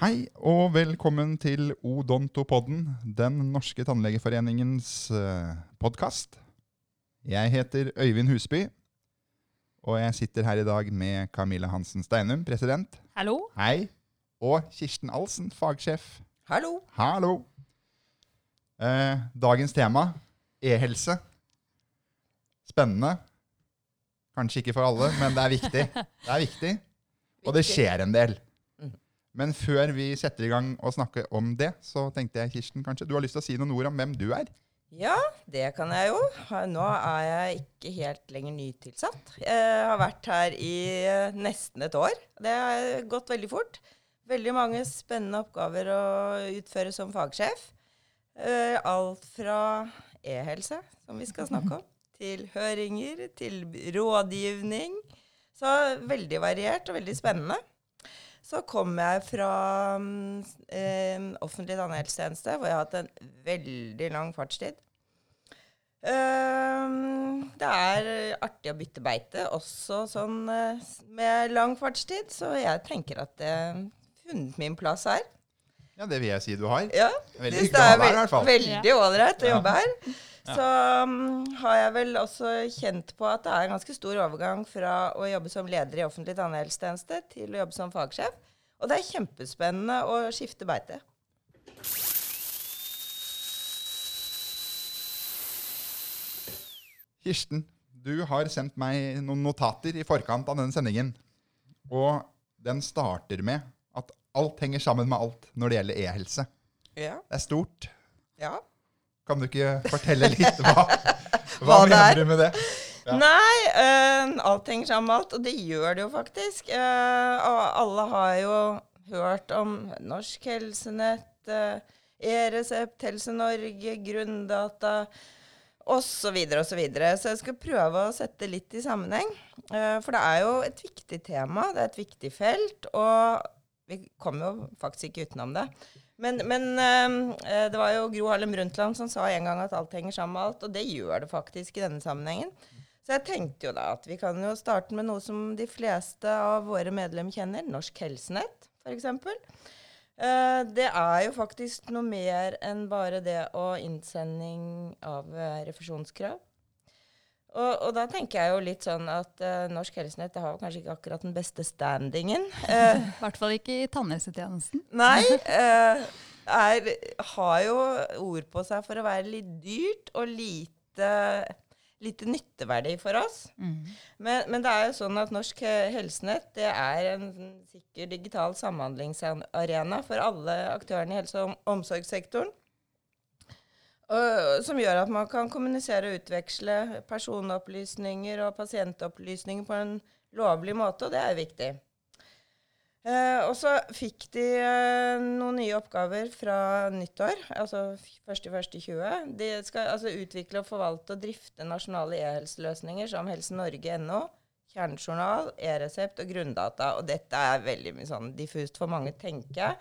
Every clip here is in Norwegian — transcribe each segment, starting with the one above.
Hei og velkommen til Odontopodden, den norske tannlegeforeningens uh, podkast. Jeg heter Øyvind Husby, og jeg sitter her i dag med Camilla Hansen Steinum, president. Hallo. Hei. Og Kirsten Alsen, fagsjef. Hallo. Hallo. Eh, dagens tema e-helse. Spennende. Kanskje ikke for alle, men det er viktig. Det er viktig. Og det skjer en del. Men før vi setter i gang og snakker om det, så tenkte jeg, Kirsten, kanskje du har lyst til å si noen ord om hvem du er? Ja, det kan jeg jo. Nå er jeg ikke helt lenger nytilsatt. Jeg har vært her i eh, nesten et år. Det har gått veldig fort. Veldig mange spennende oppgaver å utføre som fagsjef. Eh, alt fra e-helse, som vi skal snakke om, til høringer, til rådgivning. Så veldig variert og veldig spennende. Så kom jeg fra eh, offentlig tannhelsetjeneste, hvor jeg har hatt en veldig lang fartstid. Uh, det er artig å bytte beite, også sånn uh, med lang fartstid. Så jeg tenker at jeg har funnet min plass her. Ja, det vil jeg si du har. Ja, veldig hyggelig å ha deg her, i hvert fall. Veldig ålreit å jobbe her. Så um, har jeg vel også kjent på at det er en ganske stor overgang fra å jobbe som leder i offentlig tannhelsetjeneste til å jobbe som fagsjef. Og det er kjempespennende å skifte beite. Kirsten, du har sendt meg noen notater i forkant av denne sendingen. Og den starter med at alt henger sammen med alt når det gjelder e-helse. Ja. Det er stort. Ja. Kan du ikke fortelle litt hva, hva, hva mener du med det? Ja. Nei, uh, alt henger sammen med alt, og det gjør det jo faktisk. Uh, alle har jo hørt om Norsk Helsenett, uh, E-resept, Helse Norge, Grunndata osv. Så, videre, og så, videre. så jeg skal prøve å sette litt i sammenheng. for det er jo et viktig tema, det er et viktig felt, og vi kommer jo faktisk ikke utenom det. Men, men uh, det var jo Gro Harlem Brundtland som sa en gang at alt henger sammen med alt, og det gjør det faktisk i denne sammenhengen. Så jeg tenkte jo da at vi kan jo starte med noe som de fleste av våre medlemmer kjenner. Norsk Helsenett, f.eks. Uh, det er jo faktisk noe mer enn bare det å innsending av uh, refusjonskrav. Og, og, da tenker jeg jo litt sånn at uh, Norsk Helsenett har kanskje ikke akkurat den beste standingen. I hvert fall ikke i tannhelsetjenesten. Nei. Uh, er, har jo ord på seg for å være litt dyrt og lite lite nytteverdig for oss. Mm. Men, men, det er jo sånn at Norsk Helsenett det er en sikker digital samhandlingsarena for alle aktørene i helse- og omsorgssektoren. Og, som gjør at man kan kommunisere og utveksle personopplysninger og pasientopplysninger på en lovlig måte, og det er viktig. Eh, og så fikk de eh, noen nye oppgaver fra nyttår, altså 1.1.20. De skal altså utvikle og forvalte og drifte nasjonale e-helseløsninger som Helse Norge.no, kjernejournal, e-resept og grunndata. Og dette er veldig sånn diffust for mange, tenker jeg.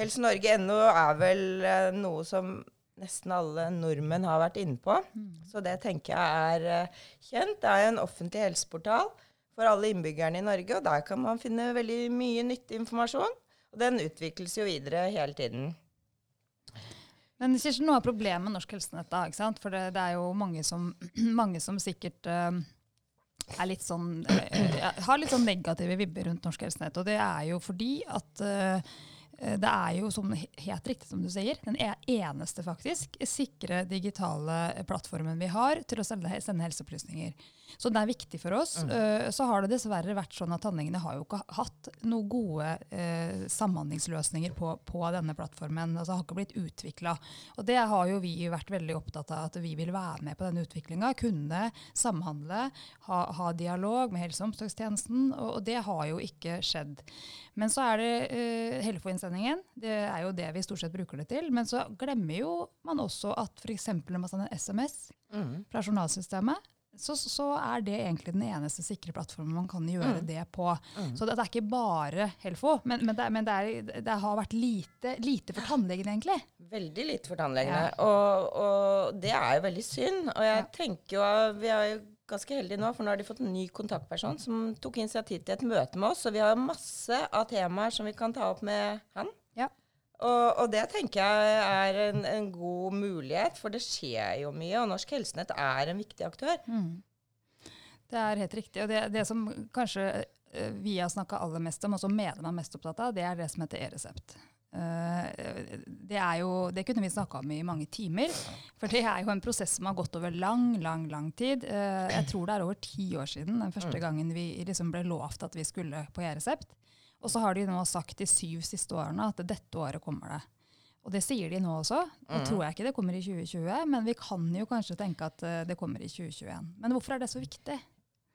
Helse Norge.no er vel eh, noe som nesten alle nordmenn har vært inne på. Mm. Så det tenker jeg er uh, kjent. Det er jo en offentlig helseportal for alle innbyggerne i Norge. Og der kan man finne veldig mye nyttig informasjon. Og den utvikles jo videre hele tiden. Men Kirsten, noe av problemet med Norsk Helsenett, da, ikke sant? for det, det, er jo mange som, mange som sikkert uh, er litt sånn, uh, har litt sånn negative vibber rundt Norsk Helsenett. Og det er jo fordi at det er jo som, helt riktig som du sier, den e-, eneste faktisk sikre digitale plattformen vi har til å sende helseopplysninger. Så det er viktig for oss. Mm. Uh, så har det dessverre vært sånn at tannlegene har jo ikke hatt noen gode uh, samhandlingsløsninger på, på, denne plattformen. Altså har ikke blitt utvikla. Og det har jo vi vært veldig opptatt av at vi vil være med på denne utviklinga. Kunne samhandle, ha, ha, dialog med helse- og omsorgstjenesten. Og, og, det har jo ikke skjedd. Men så er det uh, Helfo-innsendingen. Det er jo det vi stort sett bruker det til. Men så glemmer jo man også at f.eks. når man sender SMS mm. fra journalsystemet så, så, er det egentlig den eneste sikre plattformen man kan gjøre mm. det på. Mm. Så det, det, er ikke bare Helfo, men, men, det, men det, er, det, har vært lite, lite, for tannlegene, egentlig. Veldig lite for tannlegene, ja. og, og, det er jo veldig synd. Og jeg ja. tenker jo, vi er jo ganske heldige nå, for nå har de fått en ny kontaktperson som tok initiativ til et møte med oss. og vi har masse av temaer som vi kan ta opp med han. Og, og det tenker jeg er en, en god mulighet, for det skjer jo mye, og Norsk Helsenett er en viktig aktør. Mm. Det er helt riktig. Og det, det som kanskje eh, vi har snakka aller mest om, og som medlemmene er mest opptatt av, det er det som heter e-resept. Eh, det, er jo, det kunne vi snakka om i mange timer. For det er jo en prosess som har gått over lang, lang lang tid. Eh, jeg tror det er over ti år siden den første Mm. gangen vi liksom ble lovt at vi skulle på e-resept. Og så har de nå sagt de syv siste årene at dette året kommer det. Og det sier de nå også. Nå Mm. tror jeg ikke det kommer i 2020, men vi kan jo kanskje tenke at eh, det kommer i 2021. Men hvorfor er det så viktig?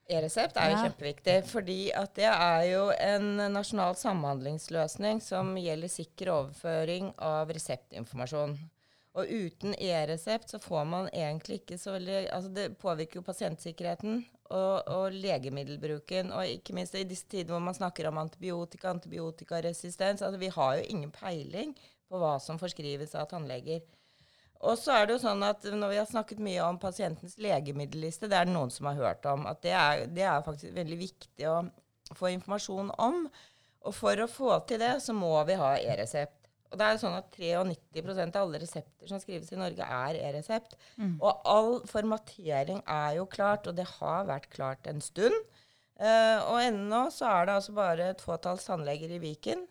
E-resept er jo Ja. kjempeviktig, fordi at det er jo en nasjonal samhandlingsløsning som gjelder sikker overføring av reseptinformasjon. Og uten e-resept så får man egentlig ikke så veldig Altså det påvirker jo pasientsikkerheten og, og legemiddelbruken, og ikke minst i disse tider hvor man snakker om antibiotika, antibiotikaresistens. Altså vi har jo ingen peiling på hva som forskrives av tannleger. Og så er det jo sånn at når vi har snakket mye om pasientens legemiddelliste, det er det noen som har hørt om, at det er, det er faktisk veldig viktig å få informasjon om. Og for å få til det, så må vi ha e-resept. Og det er jo sånn at 93% av alle resepter som skrives i Norge, er e-resept. Og all formatering er jo klart, og det har vært klart en stund. Uh, og ennå så er det altså bare et fåtalls tannleger i Viken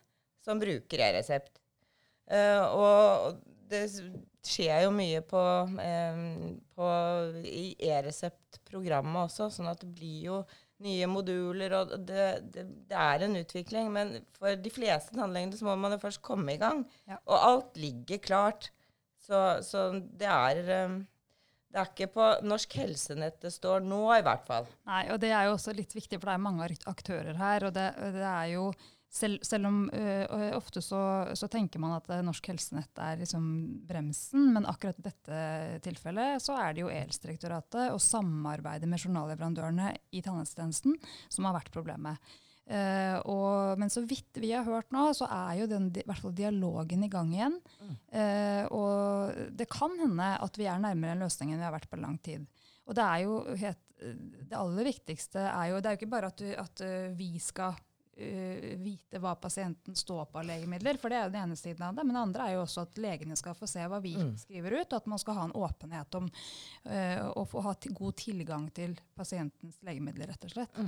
som bruker e-resept. Uh, og det skjer jo mye på, um, på i e-resept-programmet også, sånn at det blir jo nye moduler, og det, det, det er en utvikling. Men for de fleste tannlegene så må man jo først komme i gang. Ja. Og alt ligger klart. Så, så det er um, det er ikke på Norsk Helsenett det står nå, i hvert fall. Nei, og det er jo også litt viktig, for det er mange aktører her. og det, det er jo selv, selv om ø, ø, ofte så, så tenker man at Norsk Helsenett er liksom bremsen, men akkurat i dette tilfellet så er det jo Helsedirektoratet og samarbeidet med journalleverandørene i tannhelsetjenesten som har vært problemet. Uh, og, men så vidt vi har hørt nå, så er jo den, i hvert fall dialogen i gang igjen. Eh, og det kan hende at vi er nærmere en løsning enn vi har vært på lang tid. Og det er jo helt, det aller viktigste er jo Det er jo ikke bare at, du, at uh, vi skal uh, vite hva pasienten står på av legemidler, for det er jo den ene siden av det. Men det andre er jo også at legene skal få se hva vi Mm. skriver ut, og at man skal ha en åpenhet om uh, å få ha god tilgang til pasientens legemidler, rett og slett.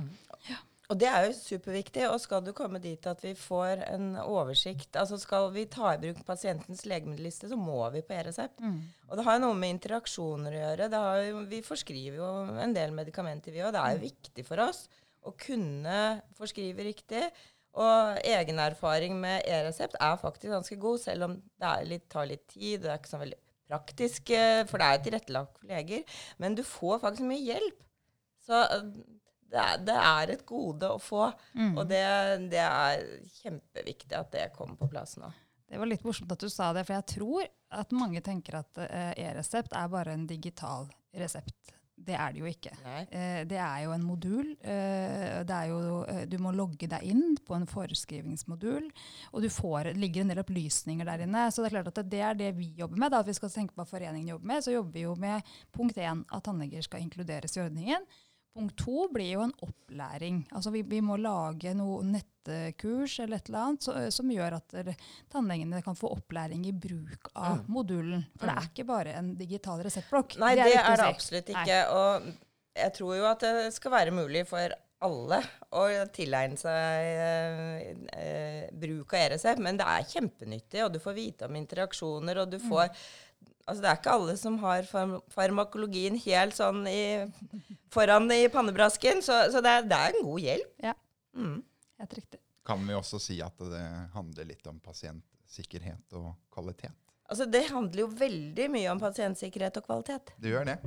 Og det er jo superviktig. Og skal du komme dit at vi får en oversikt Altså skal vi ta i bruk pasientens legemiddelliste, så må vi på e-resept. Og det har jo noe med interaksjoner å gjøre. Det har jo, vi forskriver jo en del medikamenter, vi òg. Det er jo viktig for oss å kunne forskrive riktig. Og egen erfaring med e-resept er faktisk ganske god, selv om det er litt, tar litt tid. Det er ikke så veldig praktisk, eh, for det er tilrettelagt for leger. Men du får faktisk mye hjelp. Så eh, det er, det er et gode å få. Og det, det er kjempeviktig at det kommer på plass nå. Det var litt morsomt at du sa det, for jeg tror at mange tenker at eh, e-resept er bare en digital resept. Det er det jo ikke. Eh, det er jo en modul. eh, det er jo, eh, du må logge deg inn på en foreskrivingsmodul, og du får, det ligger en del opplysninger der inne. Så det er klart at det er det vi jobber med. Da, at vi skal tenke på hva foreningen jobber med. Så jobber vi jo med punkt én, at tannleger skal inkluderes i ordningen. Punkt to blir jo en opplæring. Altså vi, vi må lage noe nettkurs eller et eller annet så, som gjør at tannlegene kan få opplæring i bruk av modulen. For det er ikke bare en digital reseptblokk. Nei, det, er det, er det absolutt absolutt Nei. ikke. Og jeg tror jo at det skal være mulig for alle å tilegne seg eh, eh, bruk av e-resept, men det er kjempenyttig, og du får vite om interaksjoner, og du Mm. Altså, det er ikke alle som har farm farmakologien helt sånn i, foran i pannebrasken, så, så det, er, det er en god hjelp. Ja. Mm. Helt riktig. Kan vi også si at det handler litt om pasientsikkerhet og kvalitet? Altså, det handler jo veldig mye om pasientsikkerhet og kvalitet. Det gjør det.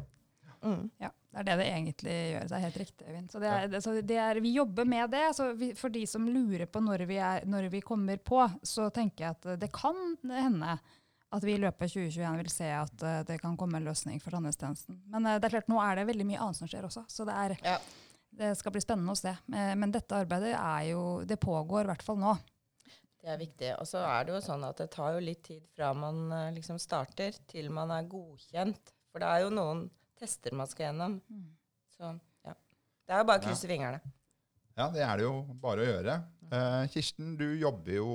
Mm. Ja, det er det det egentlig gjør. Det er helt riktig, Øyvind. Så det er, det, så det er, vi jobber med det. Så vi, for de som lurer på når vi, er, når vi kommer på, så tenker jeg at det kan hende at vi i løpet av 2021 vil se at uh, det kan komme en løsning for tannhelsetjenesten. Men uh, det er klart, nå er det veldig mye annet som skjer også, så det, er, Ja. det skal bli spennende å se. Uh, Men dette arbeidet er jo, det pågår i hvert fall nå. Det er viktig. Og så er det jo sånn at det tar jo litt tid fra man liksom starter til man er godkjent. For det er jo noen tester man skal gjennom. Så ja. Det er jo bare å krysse fingrene. Ja, det er det jo bare å gjøre. Eh, Kirsten, du jobber jo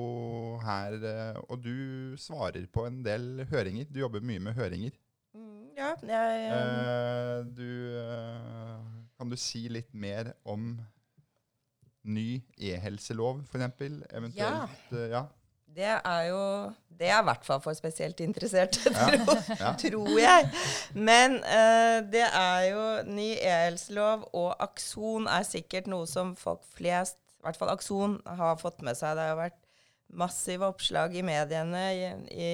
her, eh, og du svarer på en del høringer. Du jobber mye med høringer. Mm, ja, jeg eh, du, kan du si litt mer om ny e-helselov, f.eks.? Eventuelt? eh, Ja. Det er jo Det er i hvert fall for spesielt interesserte, Ja. Ja. tror jeg. Men uh, det er jo ny e-helselov, og Akson er sikkert noe som folk flest, i hvert fall Akson, har fått med seg. Det har vært massive oppslag i mediene i, i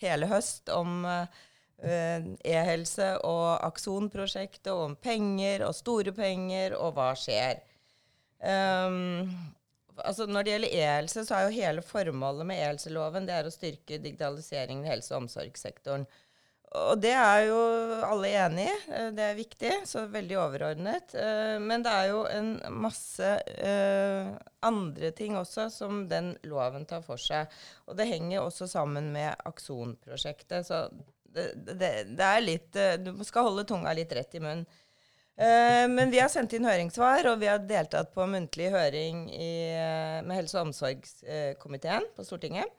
hele høst om eh, e-helse og Akson-prosjektet, om penger og store penger, og hva skjer. Um, altså når det gjelder e-helse, så er jo hele formålet med e-helseloven det er å styrke digitaliseringen i helse- og omsorgssektoren. Og det er jo alle enig i. eh, Det er viktig, så veldig overordnet. Eh, Men det er jo en masse eh, andre ting også som den loven tar for seg. Og det henger også sammen med Akson-prosjektet. Så det, det, det er litt Du skal holde tunga litt rett i munnen. Men vi har sendt inn høringssvar, og vi har deltatt på muntlig høring i, med helse- og omsorgskomiteen på Stortinget.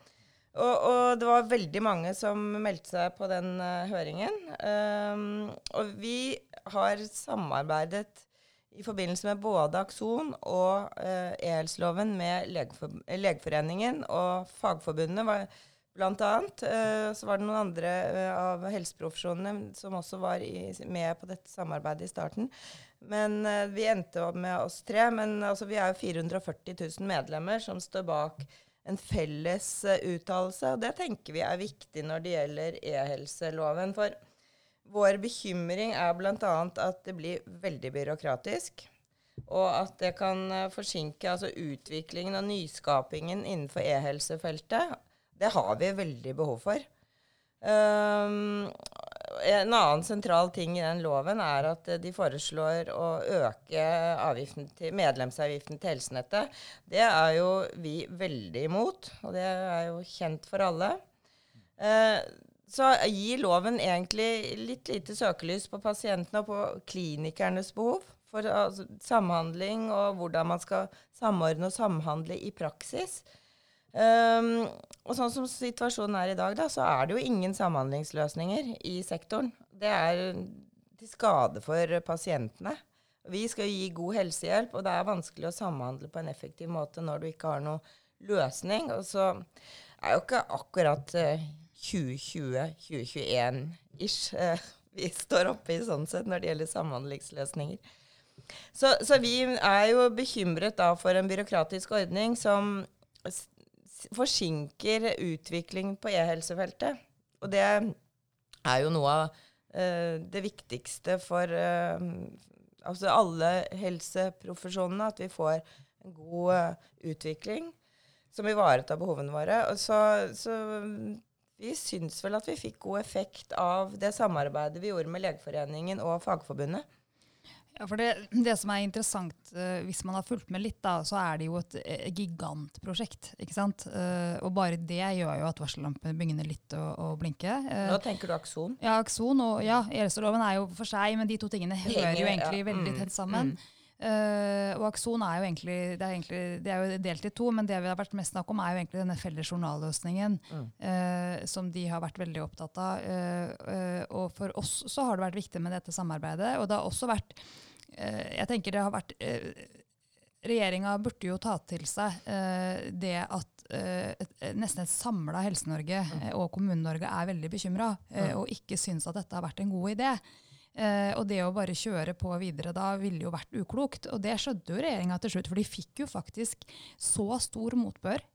Og, og det var veldig mange som meldte seg på den uh, høringen. Um, og vi har samarbeidet i forbindelse med både Akson og uh, e-helseloven med Legefor Legeforeningen og Fagforbundet. Var, blant annet. Eh, så var det noen andre eh, av helseprofesjonene som også var i, med på dette samarbeidet i starten. Men eh, vi endte opp med oss tre. Men altså, vi er jo 440 000 medlemmer som står bak en felles uh, uttalelse. Og det tenker vi er viktig når det gjelder e-helseloven. For vår bekymring er bl.a. at det blir veldig byråkratisk. Og at det kan uh, forsinke altså, utviklingen og nyskapingen innenfor e-helsefeltet. Det har vi veldig behov for. Um, en annen sentral ting i den loven er at de foreslår å øke til, medlemsavgiften til helsenettet. Det er jo vi veldig imot, og det er jo kjent for alle. Eh, så gir loven egentlig litt lite søkelys på pasientene og på klinikernes behov for altså, samhandling og hvordan man skal samordne og samhandle i praksis. Um, og sånn som situasjonen er i dag, da, så er det jo ingen samhandlingsløsninger i sektoren. Det er til skade for pasientene. Vi skal gi god helsehjelp, og det er vanskelig å samhandle på en effektiv måte når du ikke har noen løsning. Og så er jo ikke akkurat uh, 2020-2021-ish uh, vi står oppe i sånn sett når det gjelder samhandlingsløsninger. Så, så vi er jo bekymret da for en byråkratisk ordning som forsinker utvikling på e-helsefeltet. Og det er jo noe av uh, det viktigste for uh, altså alle helseprofesjonene, at vi får en god uh, utvikling som ivaretar behovene våre. Så, så vi syns vel at vi fikk god effekt av det samarbeidet vi gjorde med Legeforeningen og Fagforbundet. Ja, for det, det, som er interessant, uh, hvis man har fulgt med litt, da, så er det jo et uh, gigantprosjekt. ikke sant? Uh, og bare det gjør jo at varsellampene begynner litt å, å blinke. Nå tenker du Akson? Ja, Akson og ja, Elseloven er jo for seg, men de to tingene hører jo egentlig ja. veldig mm, tett sammen. Mm. Og Akson er jo egentlig det, er egentlig det er jo delt i to, men det vi har vært mest snakk om, er jo egentlig denne felles journalløsningen Mm. som de har vært veldig opptatt av. og for oss så har det vært viktig med dette samarbeidet. og det har også vært jeg tenker det har vært Regjeringa burde jo ta til seg det at et, nesten et samla Helse-Norge og Kommune-Norge er veldig bekymra og ikke syns at dette har vært en god idé. Og det å bare kjøre på videre da ville jo vært uklokt. Og det skjønte jo regjeringa til slutt, for de fikk jo faktisk så stor motbør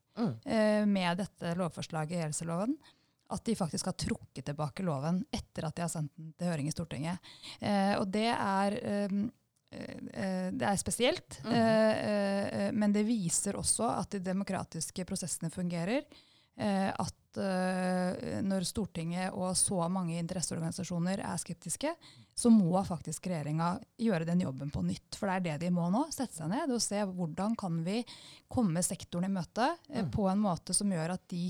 med dette lovforslaget i helseloven at de faktisk har trukket tilbake loven etter at de har sendt den til høring i Stortinget. Eh, og det er, eh, eh, det er spesielt, mm. men det viser også at de demokratiske prosessene fungerer. at når Stortinget og så mange interesseorganisasjoner er skeptiske, så må faktisk regjeringa gjøre den jobben på nytt. For det er det de må nå. Sette seg ned og se hvordan kan vi komme sektoren i møte mm. på en måte som gjør at de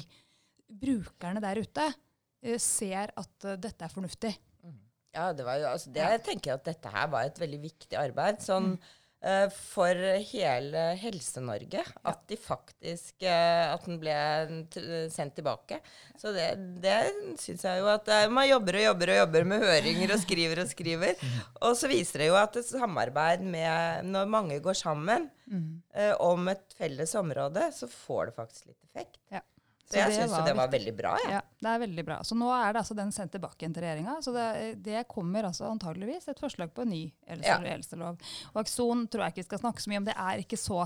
brukerne der ute eh, ser at uh, dette er fornuftig. Ja, det var jo, altså, det, jeg tenker at dette her var et veldig viktig arbeid. Sånn, eh, for hele Helse-Norge. At de faktisk eh, At den ble sendt tilbake. Så det, det syns jeg jo at eh, Man jobber og jobber og jobber med høringer og skriver og skriver. Og så viser det jo at et samarbeid med Når mange går sammen eh, om et felles område, så får det faktisk litt effekt. Ja. Så jeg syns jo det var veldig bra, Ja. Ja, det er veldig bra. Så nå er det altså den sendt tilbake igjen til regjeringa. Så det, det kommer altså antageligvis et forslag på en ny Ja. Og Akson tror jeg ikke vi skal snakke så mye om. Det er ikke så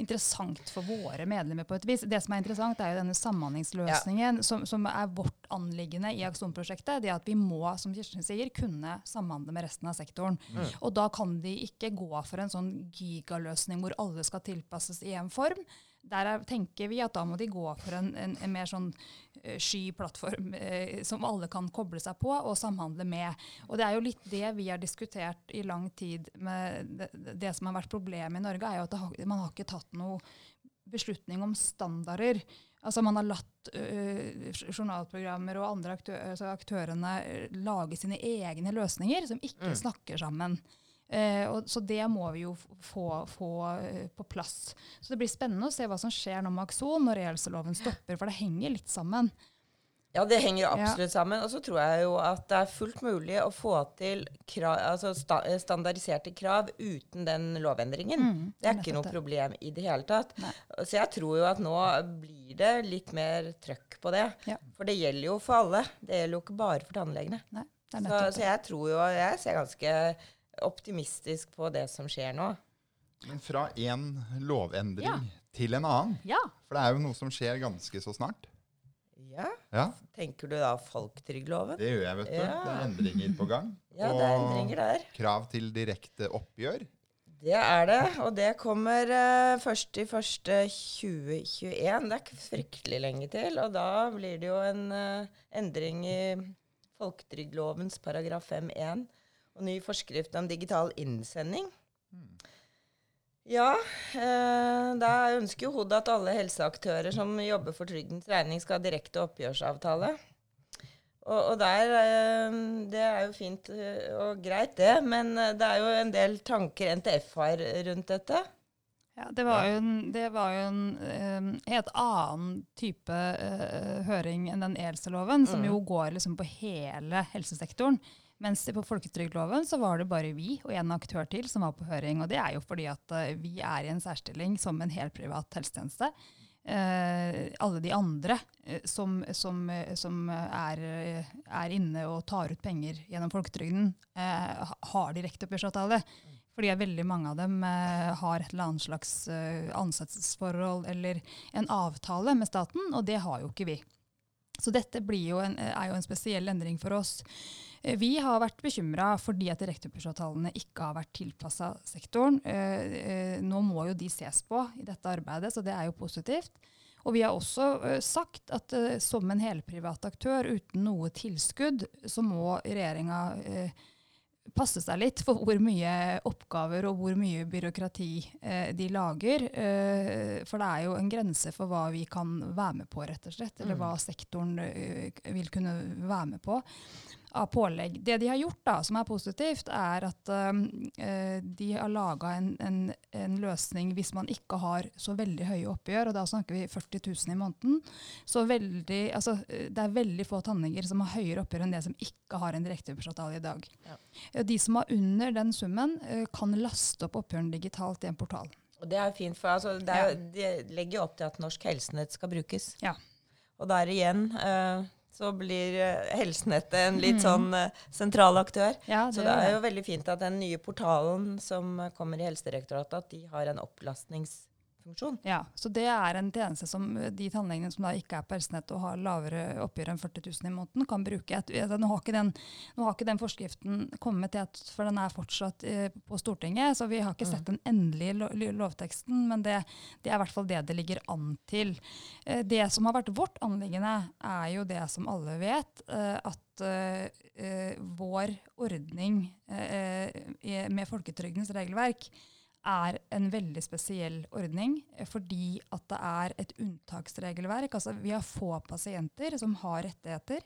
interessant for våre medlemmer på et vis. Det som er interessant, er jo denne samhandlingsløsningen som, som er vårt anliggende i Akson-prosjektet. Det at vi må, som Kirsten sier, kunne samhandle med resten av sektoren. Og da kan de ikke gå for en sånn gigaløsning hvor alle skal tilpasses i en form. Der er, tenker vi at da må de gå for en, en, en mer sånn eh, sky plattform eh, som alle kan koble seg på og samhandle med. Og det er jo litt det vi har diskutert i lang tid. med Det, det som har vært problemet i Norge, er jo at har, man har ikke tatt noe beslutning om standarder. Altså Man har latt uh, journalprogrammer og andre aktø altså aktørene øh, lage sine egne løsninger som ikke snakker sammen. Eh, og, så det må vi jo få, få eh, på plass. Så det blir spennende å se hva som skjer nå med Akson når ELSA-loven stopper, for det henger litt sammen. Ja, det henger absolutt sammen. Og så tror jeg jo at det er fullt mulig å få til krav, altså sta standardiserte krav uten den lovendringen. Mm, det er ikke noe problem i det hele tatt. Nei. Så jeg tror jo at nå blir det litt mer trøkk på det. Ja. For det gjelder jo for alle. Det gjelder jo ikke bare for tannlegene. Nei, Så, så jeg tror jo Jeg ser ganske optimistisk på det som skjer nå. Men fra én lovendring Ja. til en annen. Ja, For det er jo noe som skjer ganske så snart. Ja, Ja, Tenker du da folketrygdloven? det gjør jeg, vet du. Ja. Det er endringer på gang. Ja, det er endringer der. krav til direkte oppgjør. Det er det, og det kommer eh, først i første 2021. Det er ikke fryktelig lenge til. Og da blir det jo en eh, endring i folketrygdlovens paragraf 5-1 og ny forskrift om digital innsending. Ja, eh, da ønsker jo HOD at alle helseaktører som jobber for trygdens regning, skal ha direkte oppgjørsavtale. Og, og der, eh, Det er jo fint eh, og greit, det, men eh, det er jo en del tanker NTF har rundt dette. Ja, det var jo en, det var jo en um, helt annen type uh, høring enn den ELSA-loven, som jo går liksom på hele helsesektoren. Mens på folketrygdloven så var det bare vi og en aktør til som var på høring. Og det er jo fordi at eh, vi er i en særstilling som en helprivat helsetjeneste. Eh, alle de andre eh, som, som, eh, som er, er inne og tar ut penger gjennom folketrygden, eh, ha- har direkteoppgjørsavtale. Fordi veldig mange av dem eh, har et eller annet slags ansettelsesforhold eller en avtale med staten, og det har jo ikke vi. Så dette jo en, er jo en spesiell endring for oss. Eh, Vi har vært bekymra fordi at direkteoppgjørsavtalene ikke har vært tilpassa sektoren. Eh, eh, Nå må jo de ses på i dette arbeidet, så det er jo positivt. Og vi har også sagt at som en helprivat aktør uten noe tilskudd, så må regjeringa passe seg litt for hvor mye oppgaver og hvor mye byråkrati eh, de lager. Eh, for det er jo en grense for hva vi kan være med på, rett og slett. Eller hva sektoren eh, vil kunne være med på av pålegg. Det de har gjort, da, som er positivt, er at eh, de har laga en, en, en løsning hvis man ikke har så veldig høye oppgjør, og da snakker vi 40 000 i måneden. Så veldig, altså, eh, det er veldig få tannleger som har høyere oppgjør enn det som ikke har en direkteoppgjørsavtale i dag. Ja. De som har under den summen, uh, kan laste opp oppgjørene digitalt i en portal. Og det er fint, for altså, det er, ja. de legger jo opp til at Norsk Helsenett skal brukes. Ja. Og der igjen eh, så blir eh, helsenettet en litt sånn eh, sentral aktør. Ja, Så det er jo veldig fint at den nye portalen som kommer i Helsedirektoratet, at de har en opplastningsfunksjon. Ja, så det er en tjeneste som eh, de tannlegene som da ikke er på helsenett og har lavere oppgjør enn 40 000 i måneden, kan bruke. Nå, har ikke den, har ikke den forskriften kommet, til at, for den er fortsatt eh, på Stortinget, så vi har ikke sett den endelige lo, lo- lovteksten, men det, det er i hvert fall det det ligger an til. Eh, det som har vært vårt anliggende, er jo det som alle vet, at vår ordning med folketrygdens regelverk er en veldig spesiell ordning, eh, fordi at det er et unntaksregelverk. Altså, vi har få pasienter som har rettigheter,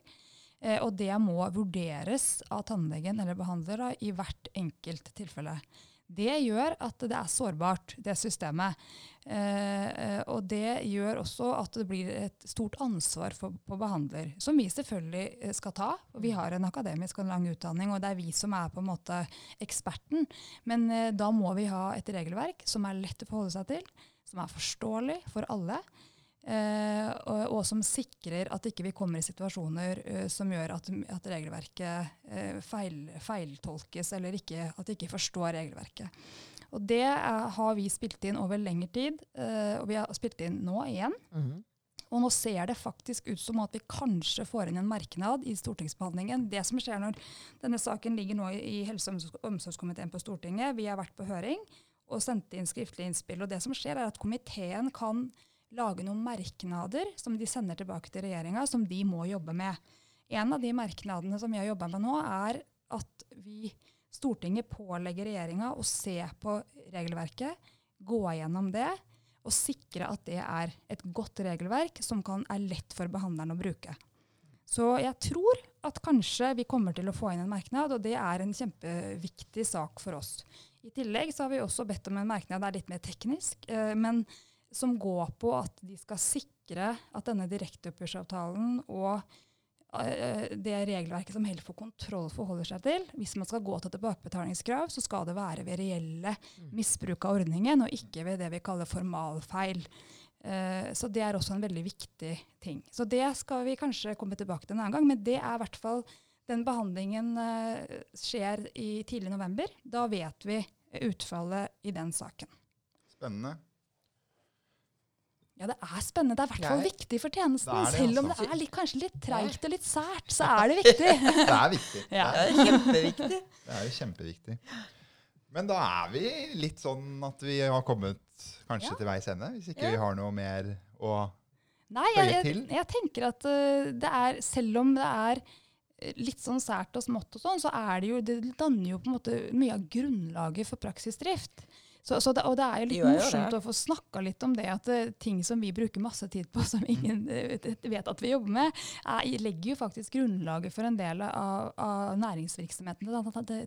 eh, og det må vurderes av tannlegen eller behandler da, i hvert enkelt tilfelle. Det gjør at det er sårbart, det systemet. Eh, eh, og det gjør også at det blir et stort ansvar for, på behandler, som vi selvfølgelig eh, skal ta. Vi har en akademisk og lang utdanning, og det er vi som er på en måte eksperten. Men eh, da må vi ha et regelverk som er lett å forholde seg til, som er forståelig for alle. Eh, og, og, som sikrer at ikke vi ikke kommer i situasjoner uh, som gjør at, at regelverket uh, feil, feiltolkes, eller ikke, at de ikke forstår regelverket. Og Det er, har vi spilt inn over lengre tid, og vi har spilt inn nå igjen. Mm -hmm. Og nå ser det faktisk ut som at vi kanskje får inn en merknad i stortingsbehandlingen. Det som skjer når denne saken ligger nå i, helse- og omsorgskomiteen på Stortinget, vi har vært på høring og sendt inn skriftlig innspill. og Det som skjer er at komiteen kan lage noen merknader som de sender tilbake til regjeringa, som de må jobbe med. En av de merknadene som vi har jobba med nå, er at vi, Stortinget pålegger regjeringa å se på regelverket, gå gjennom det og sikre at det er et godt regelverk som kan, er lett for behandleren å bruke. Så jeg tror at kanskje vi kommer til å få inn en merknad, og det er en kjempeviktig sak for oss. I tillegg så har vi også bedt om en merknad, det er litt mer teknisk, eh, men som går på at de skal sikre at denne direkteoppgjørsavtalen og uh, det regelverket som Helfo kontroll forholder seg til, hvis man skal gå til tilbakebetalingskrav, så skal det være ved reelle mm. misbruk av ordningen, og ikke ved det vi kaller formalfeil. Uh, så det er også en veldig viktig ting. Så det skal vi kanskje komme tilbake til en annen gang, men det er i hvert fall den behandlingen uh, skjer i tidlig november. Da vet vi utfallet i den saken. Spennende. Ja, det er spennende. Det er i hvert fall viktig for tjenesten. Det det, Selv om altså. det er litt, kanskje litt treigt og litt sært, så er det viktig. det er viktig. Ja. Det er kjempeviktig. Det er jo kjempeviktig. Men da er vi litt sånn at vi har kommet kanskje ja. til veis ende, hvis ikke ja. vi har noe mer å Nei, jeg, jeg, jeg, tenker at uh, det er Selv om det er litt sånn sært og smått og sånn, så er det jo Det danner jo på en måte mye av grunnlaget for praksisdrift. Så, så det, og det er jo litt jo, morsomt å få snakka litt om det, at det, eh, ting som vi bruker masse tid på, som ingen uh, vet at vi jobber med, er, legger jo faktisk grunnlaget for en del av, av næringsvirksomheten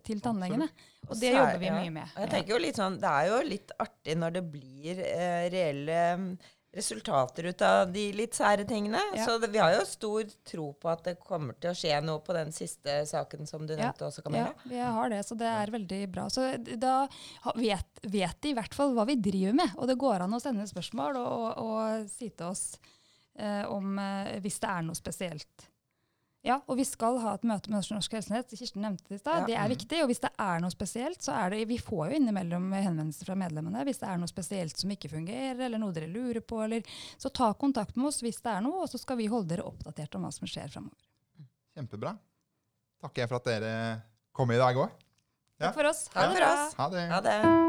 til tannlegene. Og det jobber vi mye med. Jeg tenker jo litt sånn, Det er jo litt artig når det blir eh, reelle resultater ut av de litt sære tingene. Ja. Så det, vi har jo stor tro på at det kommer til å skje noe på den siste saken som du nevnte ja. også, Camilla. Ja, vi har det, så det er veldig bra. Så da vet, vet de i hvert fall hva vi driver med. Og det går an å sende spørsmål og, og, og si til oss eh, om eh, hvis det er noe spesielt ja, og vi skal ha et møte med Norsk Helsenett. Kirsten nevnte det i stad. Ja. Det er viktig. Og hvis det er noe spesielt, så er det Vi får jo innimellom henvendelser fra medlemmene hvis det er noe spesielt som ikke fungerer, eller noe dere lurer på, eller Så ta kontakt med oss hvis det er noe, og så skal vi holde dere oppdatert om hva som skjer framover. Kjempebra. Takker jeg for at dere kom i dag òg. Ja. Takk for oss. Ha det bra. Ha det. Ha det.